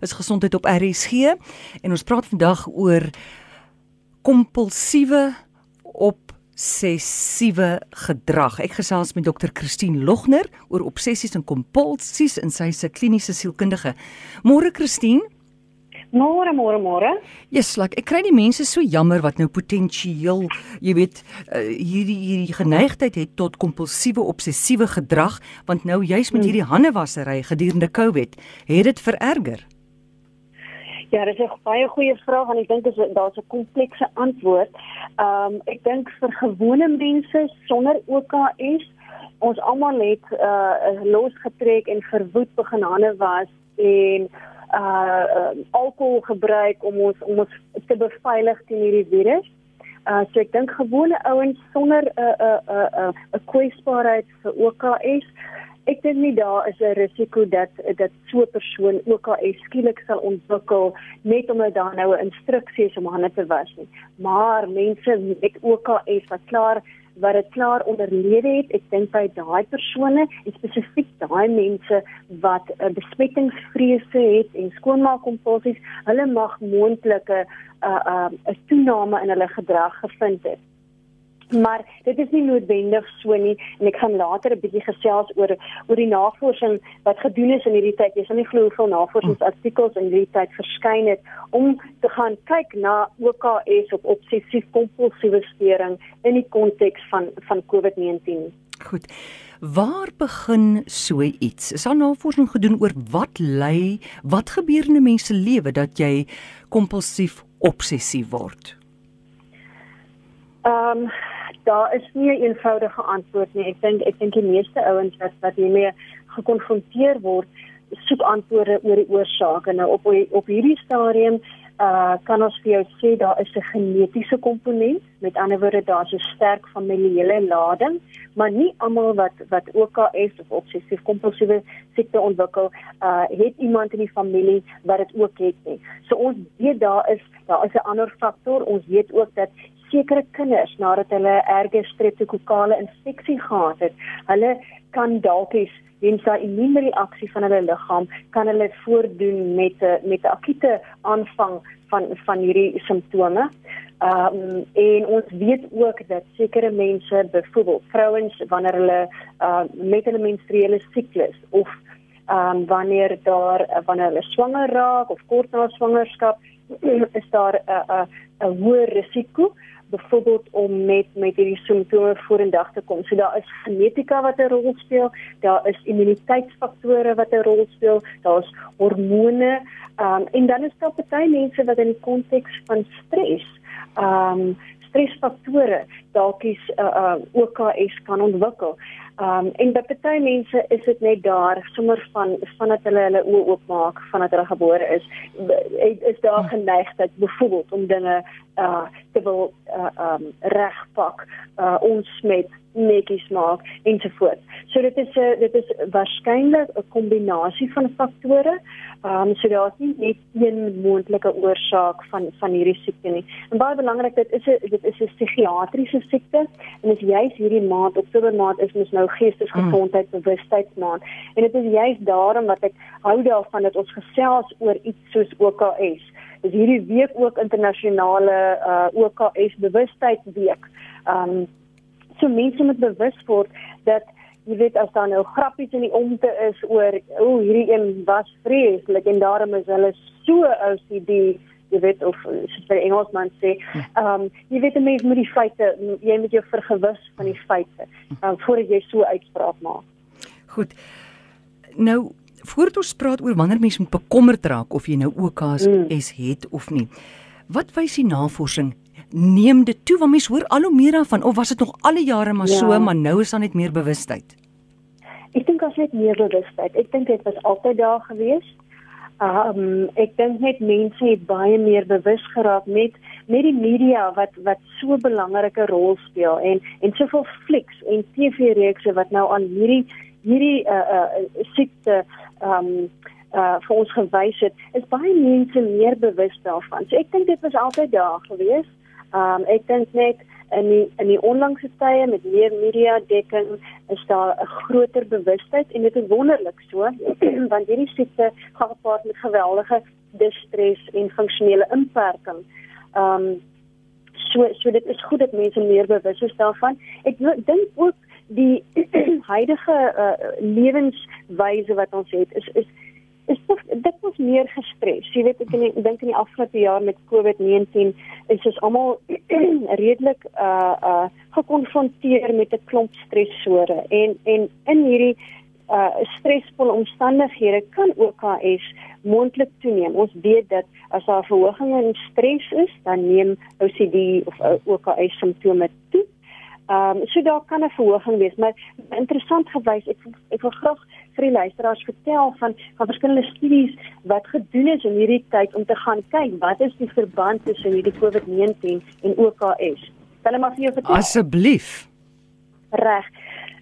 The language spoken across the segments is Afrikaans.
is gesondheid op RSG en ons praat vandag oor kompulsiewe obsessiewe gedrag. Ek gesels met dokter Christine Logner oor obsessies en kompulsies en sy 'n kliniese sielkundige. Môre Christine Môre, môre, môre. Yes, like ek kry die mense so jammer wat nou potensieel, jy weet, uh, hierdie hierdie geneigtheid het tot kompulsiewe obsessiewe gedrag, want nou juis met hmm. hierdie handewassery gedurende COVID, het dit vererger. Ja, dit is 'n baie goeie vraag en ek dink daar's 'n komplekse antwoord. Ehm um, dink vir gewone mense sonder OKS, ons almal het uh losgetrek en verwoed begin hande was en uh, uh alkohol gebruik om ons om ons te beveilig teen hierdie virus. Uh so ek dink gewone ouens sonder 'n 'n 'n 'n kwesbaarheid vir OKS ek dink nie daar is 'n risiko dat dat so 'n persoon OKS skielik sal ontwikkel net omdat daar nou 'n instruksie is om hande te was nie. Maar mense met OKS wat klaar wat dit klaar onderlede het, ek dink by daai persone spesifiek daai mense wat 'n uh, besmettingsvrese het en skoonmaakkompulsies, hulle mag moontlike 'n uh, 'n uh, 'n toename in hulle gedrag gevind het maar dit is nie noodwendig so nie en ek gaan later 'n bietjie gesels oor oor die navorsing wat gedoen is in hierdie tyd. Jy sal nie glo hoeveel navorsingsartikels in hierdie tyd verskyn het om te gaan kyk na OKS op obsessief-kompulsiewe storing in die konteks van van COVID-19. Goed. Waar begin so iets? Is daar navorsing gedoen oor wat lei, wat gebeur in 'n mens se lewe dat jy kompulsief obsessief word? Ehm um, daar is nie 'n eenvoudige antwoord nie. Ek dink ek dink die meeste ouens wat wat hiermee gekonfronteer word, soek antwoorde oor die oorsake. Nou op op hierdie stadium uh kan ons vir jou sê daar is 'n genetiese komponent. Met ander woorde daar's 'n sterk familiale lading, maar nie almal wat wat OKS of obsessief kompulsiewe siekte ontwikkel, uh het iemand in die familie wat dit ook het nie. So ons weet daar is daar is 'n ander faktor. Ons weet ook dat sekere kinders nadat hulle erge streptokokale infeksie gehad het, hulle kan dalk eens weens daai immuunreaksie van hulle liggaam kan hulle voordoen met 'n met 'n akute aanvang van van hierdie simptome. Ehm um, en ons weet ook dat sekere mense, byvoorbeeld vrouens wanneer hulle uh, met hulle menstruele siklus of ehm um, wanneer daar wanneer hulle swanger raak of kort na swangerskap is daar 'n uh, 'n uh, 'n hoër risiko byvoorbeeld om met met hierdie simptome vorendag te kom. So daar is genetika wat 'n rol speel, daar is immuniteitsfaktore wat 'n rol speel, daar's hormone, um, en dan is daar baie mense wat in die konteks van stres, ehm um, stresfaktore dalk is uh, uh, OKS kan ontwikkel. Um en by party mense is dit net daar sommer van vandat hulle hulle oë oopmaak vandat hulle gebore is is daar hm. geneigtheid byvoorbeeld om dinge uh te wil uh um regpak uh ons met netjies maak ensovoorts. So dit is 'n dit is waarskynlik 'n kombinasie van faktore. Um so daar is nie net een moontlike oorsaak van van hierdie siekte nie. En baie belangrik dit is 'n dit is 'n psigiatriese siekte en is juis hierdie maand Oktober maand is mos nou geestesgesondheid mm. bewustheidsmaand en dit is juis daarom wat ek hou daarvan dat ons gesels oor iets soos OKS. Dis hierdie week ook internasionale uh OKS bewustheidsweek. Um so mense moet bewus word dat jy weet as daar nou grappies in die omte is oor o oh, hierdie een was vreeslik en daarom is hulle so OCD jy weet of soos by Engelsman sê ehm um, jy weet mense moet die feite jy moet jou vergewis van die feite um, voordat jy so uitspraak maak goed nou voordat ons praat oor wanneer mense moet bekommerd raak of jy nou OKS mm. het of nie wat wys die navorsing neem dit toe want mense hoor al hoe meer daarvan of was dit nog al die jare maar ja. so maar nou is daar net meer bewustheid Ek dink as net meer bewustheid ek dink dit was altyd daar gewees um, ek dink net mense het baie meer bewus geraak met met die media wat wat so 'n belangrike rol speel en en soveel flieks en TV-reekse wat nou aan hierdie hierdie uh uh siekte um uh vir ons gewys het is baie mense meer bewus daarvan. So ek dink dit was altyd daar gewees. Um ek dink net in die in die onlangse tye met meer media dekking is daar 'n groter bewustheid en dit is wonderlik so want hierdie siekte gaan met geweldige distres en funksionele inperking. Ehm um, so so dit is goed dat mense meer bewus is daarvan. Ek dink ook die huidige uh, lewenswyse wat ons het is is is toch, dit was meer gestres. Jy weet ek dink in die afgelope jaar met COVID-19 is ons almal redelik uh uh gekonfronteer met 'n klomp stresore en en in hierdie uh stresvolle omstandighede kan OKS moontlik toeneem. Ons weet dat as daar verhoging in stres is, dan neem OCD of OKS simptome toe. Ehm um, so daar kan 'n verhoging wees, maar interessant gewys ek ek wil graag vir die luisteraars vertel van van verskillende studies wat gedoen is in hierdie tyd om te gaan kyk wat is die verband tussen hierdie COVID-19 en OKS. Kan jy maar vir jou vertel? Asseblief. Reg.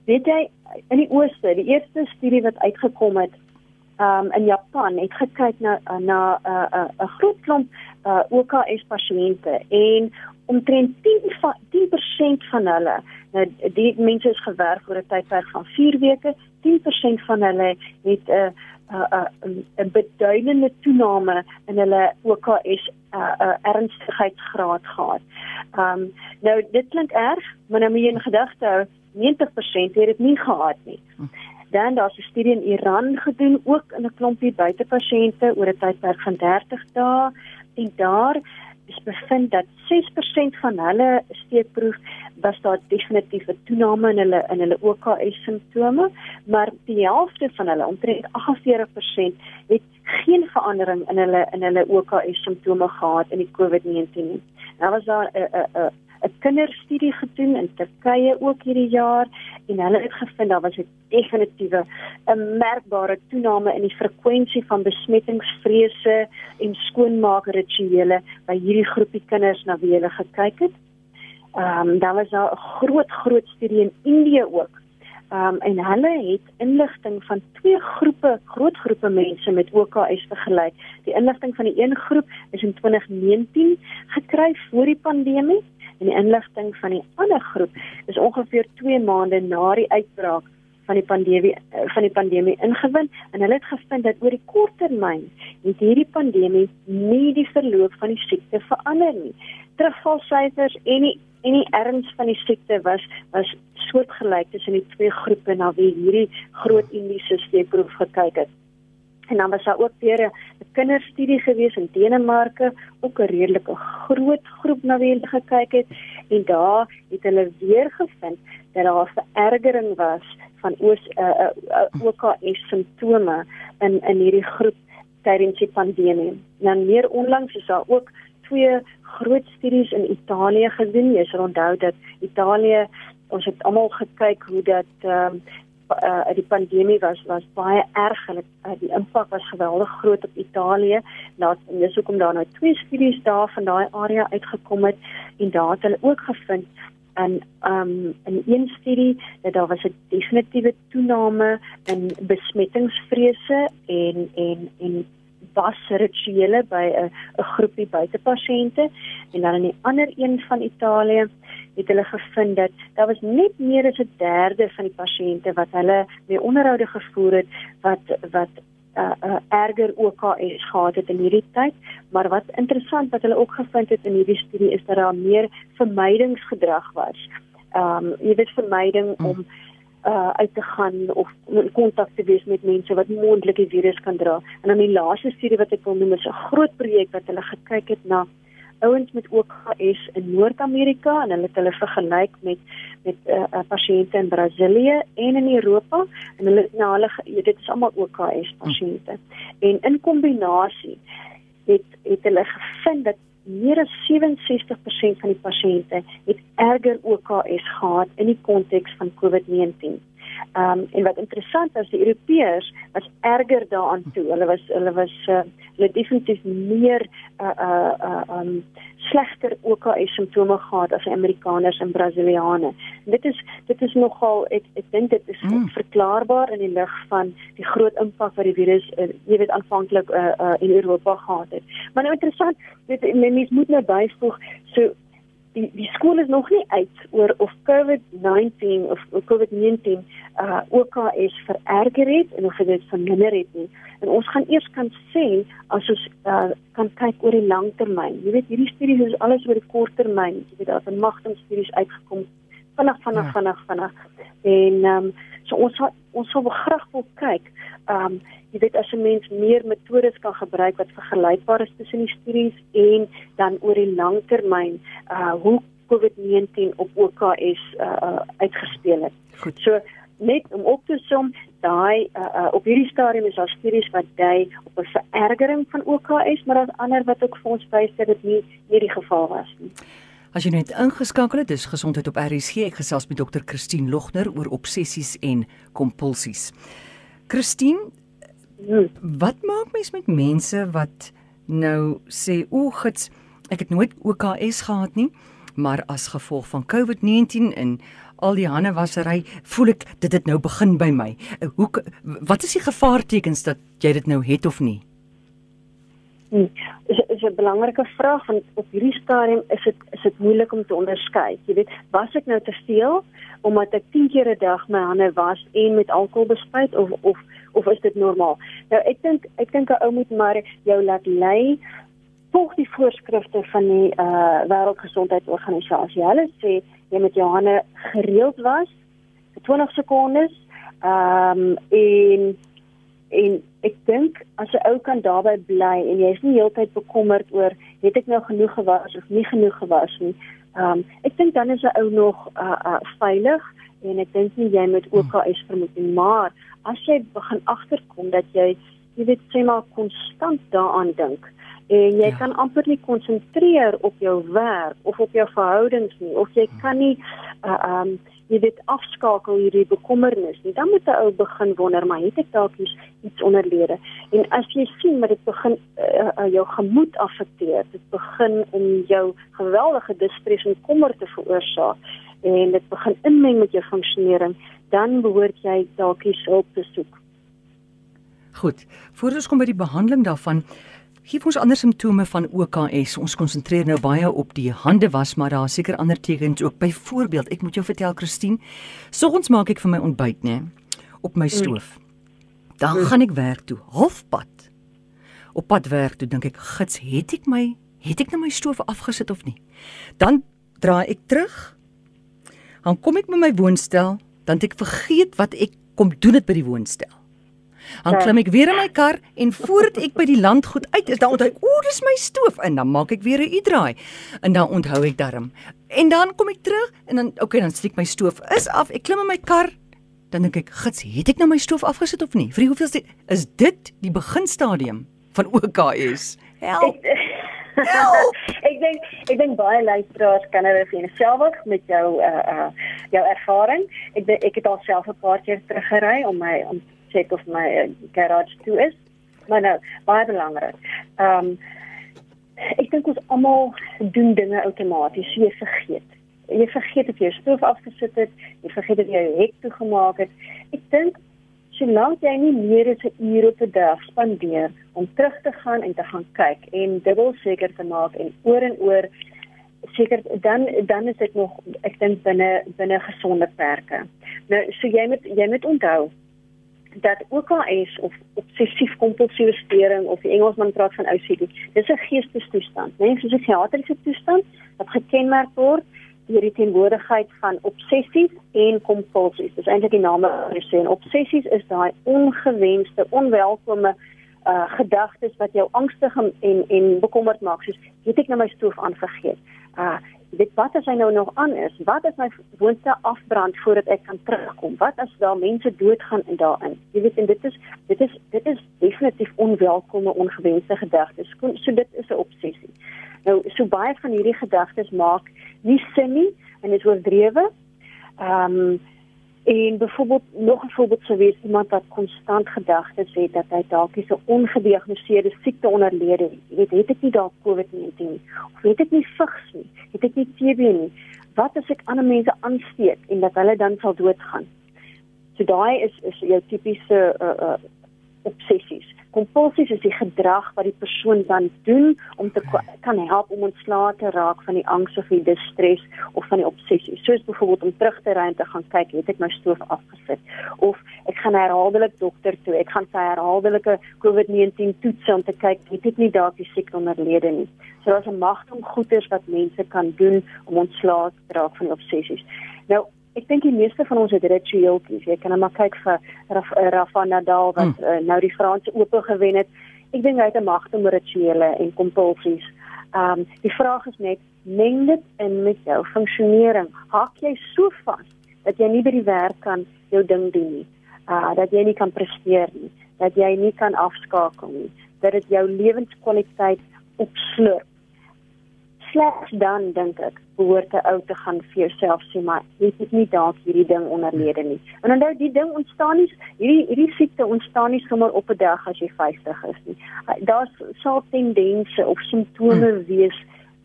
Weet jy in die ooste, die eerste studie wat uitgekom het um in Japan het gekyk na na 'n uh, 'n uh, 'n groot klomp uh, OKS pasiënte en omtrent 10 van 10% van hulle nou die mense is gewerk oor 'n tydperk van 4 weke 10% van hulle het 'n uh, 'n uh, 'n uh, beduidende toename in hulle OKS uh, uh, ernstigheidsgraad gehad. Um nou dit klink erg, maar nou moet jy in gedagte hou 90% het dit nie gehad nie. Dan daar's 'n studie in Iran gedoen ook in 'n klompie buitepasiënte oor 'n tydperk van 30 dae en daar is bevind dat 6% van hulle steekproef was daar definitief 'n toename in hulle in hulle OKS simptome, maar die helfte van hulle, omtrent 48%, het geen verandering in hulle in hulle OKS simptome gehad in die COVID-19 nie. Nou was daar 'n 'n 'n kinderstudie gedoen in Turkye ook hierdie jaar en hulle het gevind daar was 'n definitiewe 'n merkbare toename in die frekwensie van besmettingsvrese en skoonmaakrituele by hierdie groepie kinders na wie hulle gekyk het. Ehm um, daar was 'n groot groot studie in Indië ook. Ehm um, en hulle het inligting van twee groepe, groot groepe mense met OKS vergelyk. Die inligting van die een groep is in 2019 gekry voor die pandemie en die inligting van die ander groep is ongeveer 2 maande na die uitbraak van die pandemie eh, van die pandemie ingewin en hulle het gevind dat oor die kort termyn het hierdie pandemie nie die verloop van die siekte verander nie. Terugvalsyfers en die en die erns van die siekte was was soortgelyk tussen die twee groepe na wie hierdie groot indiese steekproef gekyk het. En dan was daar ook weer 'n kinderstudie gewees in Denemarke, ook 'n redelike groot groep na wie hulle gekyk het en daar het hulle weer gevind dat daar verergering was van oos uh, uh, uh, OKS simptome in in hierdie groep tydens die pandemie. Dan meer onlangs is daar ook twee groot studies in Italië gedoen. Jy sal onthou dat Italië ons het almal gekyk hoe dat ehm um, uh, die pandemie was was baie erg. En uh, die impak was geweldig groot op Italië. Laat en dis hoekom daar nou twee studies daar van daai area uitgekom het. En daar het hulle ook gevind en um in een studie dat daar was 'n definitiewe toename in besmettingsvrese en en en was rituele by 'n 'n groepie buitepasiënte. En dan in die ander een van Italië het hulle gevind dat daar was net meer as 'n derde van die pasiënte wat hulle mee onderhoude gevoer het wat wat uh, uh, erger OKS gehad het in hierdie tyd, maar wat interessant wat hulle ook gevind het in hierdie studie is dat daar meer vermydingsgedrag was. Ehm um, jy weet vermyding hmm. om uh uit te gaan of in kontak te wees met mense wat moontlik die virus kan dra. En dan die laaste studie wat ek wil noem is 'n groot projek wat hulle gekyk het na ouens met OKS in Noord-Amerika en hulle het hulle vergelyk met met uh, pasiënte in Brasilië en in Europa en hulle nou hulle dit is almal OKS pasiënte. En in kombinasie het het hulle gevind dat meer as 67% van die pasiënte het erger OKS gehad in die konteks van COVID-19. Ehm um, en wat interessant is, die Europeërs was erger daaraan toe. Hulle was hulle was uh, hulle definitief meer uh uh uh um slegter OKS simptome gehad as Amerikaners en Brasiliane. En dit is dit is nogal ek ek dink dit is mm. verklaarbaar in die lig van die groot impak wat die virus uh, jy weet aanvanklik uh, uh in Europa gehad het. Maar nou interessant, dit mense moet nou byvoeg so die die skool is nog nie uit oor of COVID-19 of COVID-19 uh OKS vererger het en of dit verminder het nie. En ons gaan eers kan sê as ons uh kan kyk oor die langtermyn. Jy weet hierdie studies is alles oor die korttermyn. Jy weet daar's 'n magtingstudies uitgekom vinnig vinnig ja. vinnig vinnig. En ehm um, so ons sal, ons sal graag wil kyk ehm um, jy weet as 'n mens meer metodes kan gebruik wat vergelykbaar is tussen die studies en dan oor die langtermyn uh hoe COVID-19 op OKS uh, uh uitgespeel het. Goed. So net om op te som, daai uh, uh op hierdie stadium is daar studies wat dui op 'n verergering van OKS, maar daar's ander wat ook vir ons wys dat dit nie hierdie geval was nie. As jy net ingeskakel het, dis gesondheid op RSG. Ek gesels met dokter Christine Logner oor obsessies en kompulsies. Christine, Hmm. Wat maak mens met mense wat nou sê o, gits, ek het nooit OKS gehad nie, maar as gevolg van COVID-19 en al die hande wasery, voel ek dit het nou begin by my. Hoe wat is die gevaartekens dat jy dit nou het of nie? Hmm. Dit is 'n belangrike vraag want op hierdie stadium is dit is dit moeilik om te onderskei. Jy weet, was ek nou te veel omdat ek 10 keer 'n dag my hande was en met alkohol bespuit of of of is dit normaal? Nou ek dink ek dink 'n ou moet maar jou laat lei volg die voorskrifte van die uh wêreldgesondheidsorganisasie. Hulle sê jy moet jou hande gereeld was vir 20 sekondes. Ehm um, en en ek dink as 'n ou kan daarbey bly en jy is nie heeltyd bekommerd oor het ek nou genoeg gewas of nie genoeg gewas nie. Ehm um, ek dink dan is 'n ou nog uh, uh veilig en ek dink nie jy moet OKS vermoed nie, maar as jy begin agterkom dat jy jy weet sê maar konstant daaraan dink en jy ja. kan amper nie konsentreer op jou werk of op jou verhoudings nie of jy kan nie uh um jy weet afskakel hierdie bekommernis nie dan moet jy ou begin wonder maar het ek dalk iets onderlede en as jy sien dat dit begin uh, uh, jou gemoed affekteer dit begin om jou geweldige distress en kommer te veroorsaak en dit begin inmeng met jou funksionering dan behoort jy dalk hulp te soek. Goed. Voordat ons kom by die behandeling daarvan, gee ons ander simptome van OKS. Ons konsentreer nou baie op die hande was, maar daar is seker ander tekens ook. Byvoorbeeld, ek moet jou vertel Christine, soggens maak ek vir my ontbyt, nê, op my stoof. Dan gaan ek werk toe, halfpad. Op pad werk toe dink ek, gits, het ek my het ek nou my stoof afgesit of nie? Dan draai ek terug. Dan kom ek met my woonstel dan ek vergeet wat ek kom doen dit by die woonstel. Dan ja. klim ek weer in my kar en voordat ek by die landgoed uit is, dan onthou ek, o, dis my stoof en dan maak ek weer 'n u-draai. En dan onthou ek darm. En dan kom ek terug en dan okay, dan steek my stoof is af. Ek klim in my kar. Dan dink ek, gits, het ek nou my stoof afgesit of nie? Vir hoeveel is dit die beginstadium van OKS? Help. ek dink ek dink baie luisteraars kan hulle verselfig met jou uh uh jou ervaring. Ek ek het alself 'n paar keer teruggery om my om check of my uh, garage toe is. Maar nou, baie belangrik. Ehm um, ek dink ons almal doen dinge outomaties, jy vergeet. Jy vergeet of jy stoof afgesit het, jy vergeet of jy jou hek toegemaak het. Ek dink solank jy nie meer as 'n uur op 'n dag spandeer om terug te gaan en te gaan kyk en dubbel seker te maak en oor en oor seker dan dan is dit nog ek dink binne binne gesonde perke. Nou so jy moet jy moet onthou dat OKS of obsessief kompulsiewe storing of die Engelsman praat van OCD, dis 'n geestesstoestand, né? Nee, soos 'n psigiatriese toestand wat gekenmerk word deur die teenwoordigheid van obsessies en kompulsies. Dis eintlik die naam wat jy sê. Obsessies is daai ongewenste, onwelkome uh gedagtes wat jou angstig en en, en bekommerd maak, soos het ek nou my stoof aanvergeet. Uh dit wat as hy nou nog aan is? Wat as my woonstel afbrand voordat ek kan terugkom? Wat as daar mense doodgaan in daarin? Jy weet en dit is dit is dit is definitief onwelkome, ongewenste gedagtes. So dit is 'n obsessie. Nou so baie van hierdie gedagtes maak nie sin nie en is oordrewe. Ehm um, en byvoorbeeld nog 'n voorbeeld sou wees iemand wat konstant gedagtes het dat hy dalk 'n ongediagnoseerde siekte onderlede het. Jy weet, het ek nie dalk COVID-19 nie of het ek nie vigs nie, het ek nie TB nie. Wat as ek ander mense aansteek en dat hulle dan sal doodgaan? So daai is is jou tipiese uh uh obsessies Kompulsies is die gedrag wat die persoon dan doen om te kan help om ontslae te raak van die angs of die distress of van die obsessie. Soos byvoorbeeld om terug te ry en te gaan kyk, het ek my stoof afgesit of ek gaan herhaaldelik dokter toe. Ek gaan sy herhaaldelike COVID-19 toets om te kyk, het ek nie dalk die siekte onderlede nie. So daar's 'n magdom goeders wat mense kan doen om ontslae te raak van obsessies. Nou Ek dink die meeste van ons het ritueeltjies. Jy kan net maar kyk vir Raf, eh, Rafa Nadal wat mm. uh, nou die Franse Ope gewen het. Ek dink hy het 'n magte om rituele en kompulsies. Ehm um, die vraag is net meng dit in met jou funksionering. Hak jy so vas dat jy nie by die werk kan jou ding doen nie. Uh dat jy nie kan presteer nie, dat jy nie kan afskakel nie, dat dit jou lewenskwaliteit opslurp slegs dan dink ek behoort 'n ou te gaan vir jouself sê maar weet ek nie dalk hierdie ding onderlede nie. En onthou die ding ontstaan nie hierdie hierdie siekte ontstaan nie sommer op 'n dag as jy 50 is nie. Daar's so tendense of simptome hmm. wees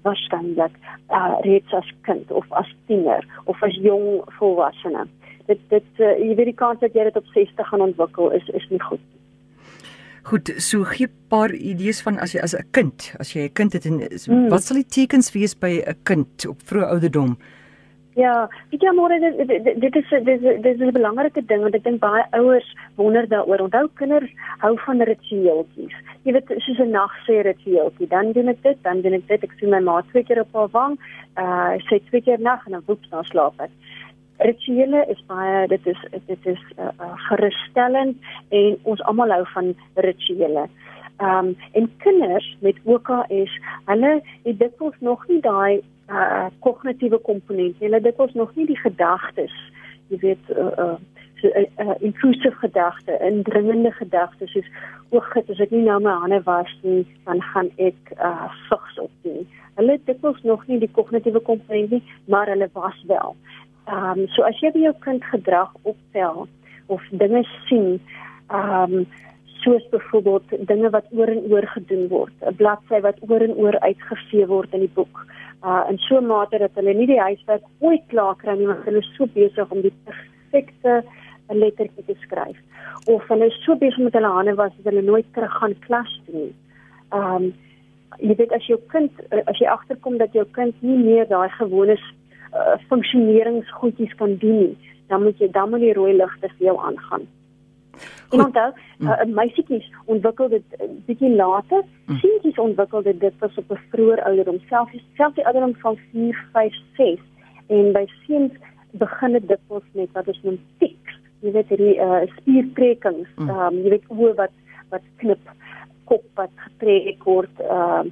waarskynlik uh, reeds as kind of as tiener of as jong volwassene. Dit dit uh, jy weet die kans dat jy dit op 60 gaan ontwikkel is is nie goed nie. Goed, so gee 'n paar idees van as jy as 'n kind, as jy 'n kind het en mm. wat sal die tekens wees by 'n kind op vroeë ouderdom? Ja, ek ja môre dit dit is dit is dit is 'n belangrike ding want ek dink baie ouers wonder daaroor. Onthou kinders hou van ritueeltjies. Jy weet soos 'n nagsê ritueeltjie, dan doen ek dit, dan doen ek dit. Ek sien my ma twee keer op haar wang, uh sy twee keer nag en dan woep dan slaap ek rituele is baie dit is dit is uh, uh, gerusstellend en ons almal hou van rituele. Ehm um, en kinders met OKS, hulle het dikwels nog nie daai uh, kognitiewe komponent nie. Hulle het dikwels nog nie die gedagtes, jy weet uh, uh, uh, uh, intrusive gedagte, indringende gedagtes soos o, God, as ek nie nou my hande was nie, dan gaan ek uh, vigs op doen. Hulle het dikwels nog nie die kognitiewe komponent nie, maar hulle was wel. Ehm um, so as jy by jou kind gedrag optel of dinge sien, ehm um, soos byvoorbeeld dinge wat oor en oor gedoen word, 'n bladsy wat oor en oor uitgevee word in die boek, uh in so 'n mate dat hulle nie die huiswerk ooit klaar kry nie, want hulle is so besig om die perfekte lettertjie te skryf. Of hulle is so besig met hulle hande was dat hulle nooit terug gaan klas toe nie. Ehm um, jy weet as jou kind as jy agterkom dat jou kind nie meer daai gewone uh, funksioneringsgoedjies kan doen nie, dan moet jy dan moet die rooi ligte vir jou aangaan. Goed. En onthou, mm. uh, meisietjies ontwikkel dit uh, bietjie later, mm. seentjies ontwikkel dit dit pas op 'n vroeër ouderdom, selfs selfs die ouderdom van 4, 5, 6 en by seuns begin dit dikwels met wat ons noem tics. Jy weet hierdie uh, spiertrekkings, mm. um, jy weet hoe wat wat knip, kop wat getrek word, ehm um,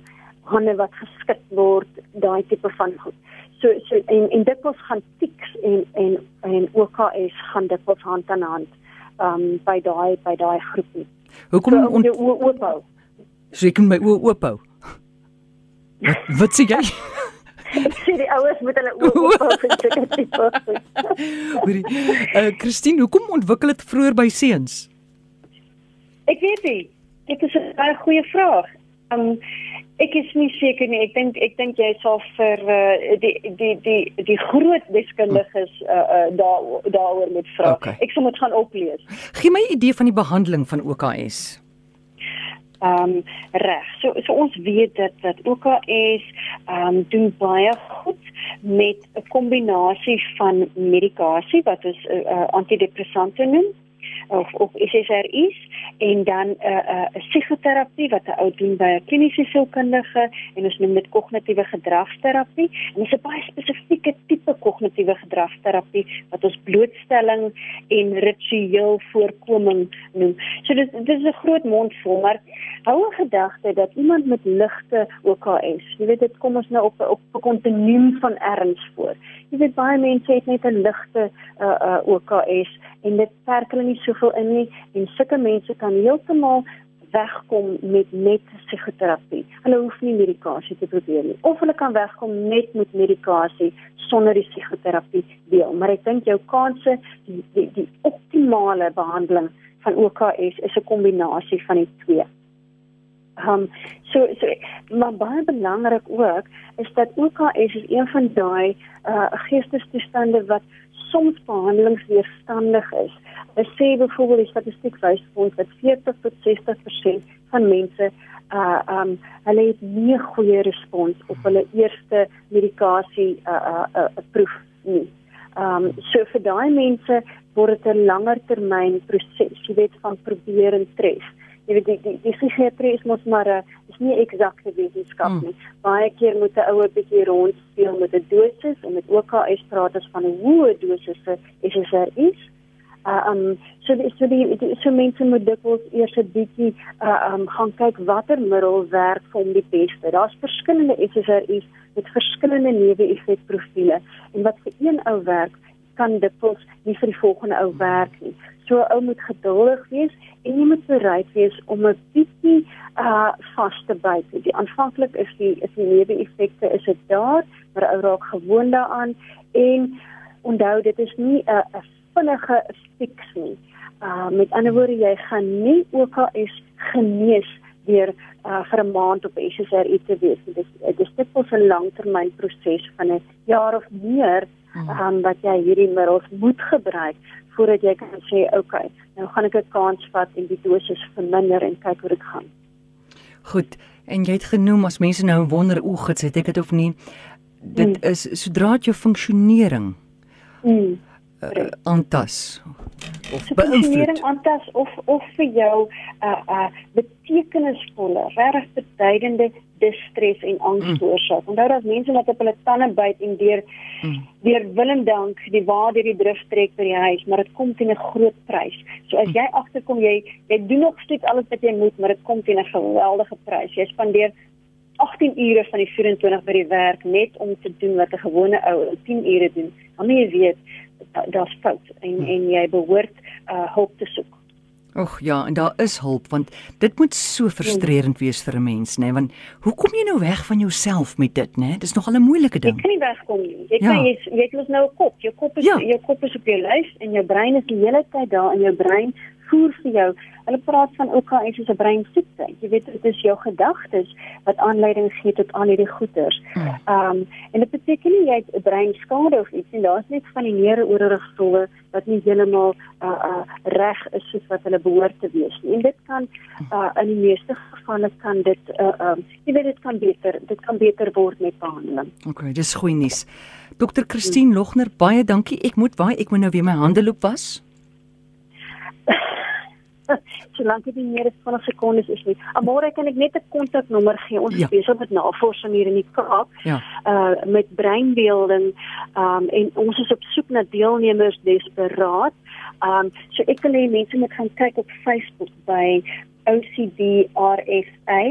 hande wat geskit word, daai tipe van goed so so en en dit was gaan tiks en en en OKS gaan dit was hand aan hand um by daai by daai groepie. Hoekom so, om jou oë oop hou? So ek kan my oë oop hou. Wat wat sê jy? Ek sê die ouers moet hulle oë oop hou vir sulke tipe. Hoorie. Uh Christine, hoekom ontwikkel dit vroeër by seuns? Ek weet nie. Dit is 'n baie goeie vraag. Um Ek is nie seker nie. Ek dink ek dink jy sal vir uh, die die die die groot deskundiges uh, uh, daar daaroor moet vra. Okay. Ek sal moet gaan oplees. Gee my 'n idee van die behandeling van OKS. Ehm um, reg. So so ons weet dat dat OKS ehm um, doen baie goed met 'n kombinasie van medikasie wat ons uh, uh, antidepressante noem of of SSRI's en dan 'n uh, 'n uh, psigoterapie wat 'n ou doen by 'n kliniese sielkundige en ons noem dit kognitiewe gedragsterapie en dit is 'n baie spesifieke tipe kognitiewe gedragsterapie wat ons blootstelling en ritueel voorkoming noem. So dit dit is 'n groot mond vol, maar hou 'n gedagte dat iemand met ligte OKS, jy weet dit kom ons nou op op 'n kontinuum van erns voor. Jy weet baie mense het net 'n ligte uh, uh, OKS en dit perk hulle nie soveel in nie en sulke mense kan heeltemal wegkom met net psigoterapie. Hulle hoef nie medikasie te probeer nie of hulle kan wegkom net met medikasie sonder die psigoterapie deel. Maar ek dink jou kanse die die, die optimale behandeling van OKS is 'n kombinasie van die twee. Ehm um, so so maar baie belangrik ook is dat OKS is een van daai uh geestesstoestande wat soms behandelingsweerstandig is. Hulle sê byvoorbeeld die statistiek wys vir ons dat 40 tot 60% van mense uh um hulle het nie goeie respons op hulle eerste medikasie uh uh, uh, uh proef nie. Um so vir daai mense word dit 'n langer termyn proses, jy weet van probeer en tres. Jy weet die die, die psigiatrie is mos maar 'n is nie eksakte wetenskap hmm. nie. Mm. Baie keer moet 'n ouer bietjie rondspeel met 'n dosis en met OKS praat as van 'n hoë dosis vir SSRI's. Uh, um so die, so die, die so mense moet dikwels eers 'n bietjie uh, um gaan kyk watter middel werk vir hom die beste. Daar's verskillende SSRI's met verskillende neeweffekprofiele en wat vir een ou werk kan dikwels nie vir die volgende ou werk nie. So ou moet geduldig wees en jy moet bereid wees om 'n bietjie uh vas te byt. Die aanvanklik is die is die neeweffekte is dit daar, maar ou raak gewoond daaraan en onthou dit is nie 'n vinnige fix nie. Uh met ander woorde jy gaan nie OKS genees deur uh vir 'n maand op SSRI te wees. Dit is dit is 'n langtermynproses van 'n jaar of meer hmm. um, wat jy hierdie middels moet gebruik voordat jy kan sê okay, nou gaan ek 'n kans vat en die dosis verminder en kyk hoe dit gaan. Goed. En jy het genoem as mense nou wonder o, gits het ek dit of nie. Dit mm. is sodra dit jou funksionering mm. uh, aantas of beïnvloed aantas of of vir jou 'n uh, uh, betekenisvolle, regtig beduidende distres en angs mm. veroorsaak. Onthou dat mense wat op hulle tande byt en deur mm. deur willend dank die waar deur die drif trek by die huis, maar dit kom teen 'n groot prys. So as mm. jy agterkom jy jy doen nog steeds alles wat jy moet, maar dit kom teen 'n geweldige prys. Jy spandeer 18 ure van die 24 by die werk net om te doen wat 'n gewone ou 10 ure doen. Dan jy weet daar's fout en mm. en jy behoort uh, hulp te soek. Och ja, en daar is hulp want dit moet so frustrerend wees vir 'n mens, nê? Nee? Want hoe kom jy nou weg van jouself met dit, nê? Nee? Dis nogal 'n moeilike ding. Jy kan nie wegkom nie. Jy kan ja. jy jy het mos nou 'n kop. Jou kop is ja. jou kop is op jou lyf en jou brein is die hele tyd daar in jou brein voer vir jou. Hulle praat van OKS as 'n breinsiekte. Jy weet dit is jou gedagtes wat aanleiding gee tot al hierdie goeters. Hmm. Ehm um, en dit beteken nie jy het 'n breinskade of iets nie. Daar's net van die neurooorigstowwe wat nie heeltemal uh uh reg is soos wat hulle behoort te wees nie. En dit kan uh in die meeste gevalle kan dit uh um jy weet dit kan beter dit kan beter word met behandeling. Okay, dis goeie nuus. Dokter Christine Logner, baie dankie. Ek moet baie ek moet nou weer my hande loop was. solank dit nie meer as 20 sekondes is nie. Amore kan ek net 'n kontaknommer gee. Ons ja. is besig met navorsing hier in die Kaap. Ja. Uh met breinbeelding. Um en ons is op soek na deelnemers desperaat. Um so ek wil hê mense moet gaan kyk op Facebook by OCDRSA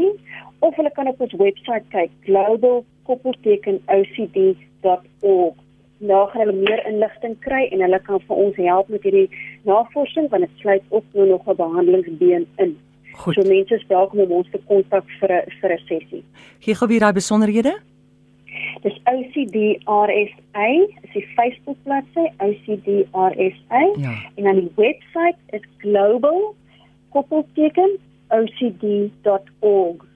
of hulle kan op ons webwerf kyk globalkoppeltekenocd.org nou gaan hulle meer inligting kry en hulle kan vir ons help met hierdie navorsing want dit sluit ook nou nog 'n behandelingsbeen in. Goed. So mense is welkom om ons te kontak vir 'n vir 'n sessie. Gee gou weer daai besonderhede. Dis OCDRSA, is die Facebook bladsy OCDRSA ja. en dan die webwerf is global koppelteken ocd.org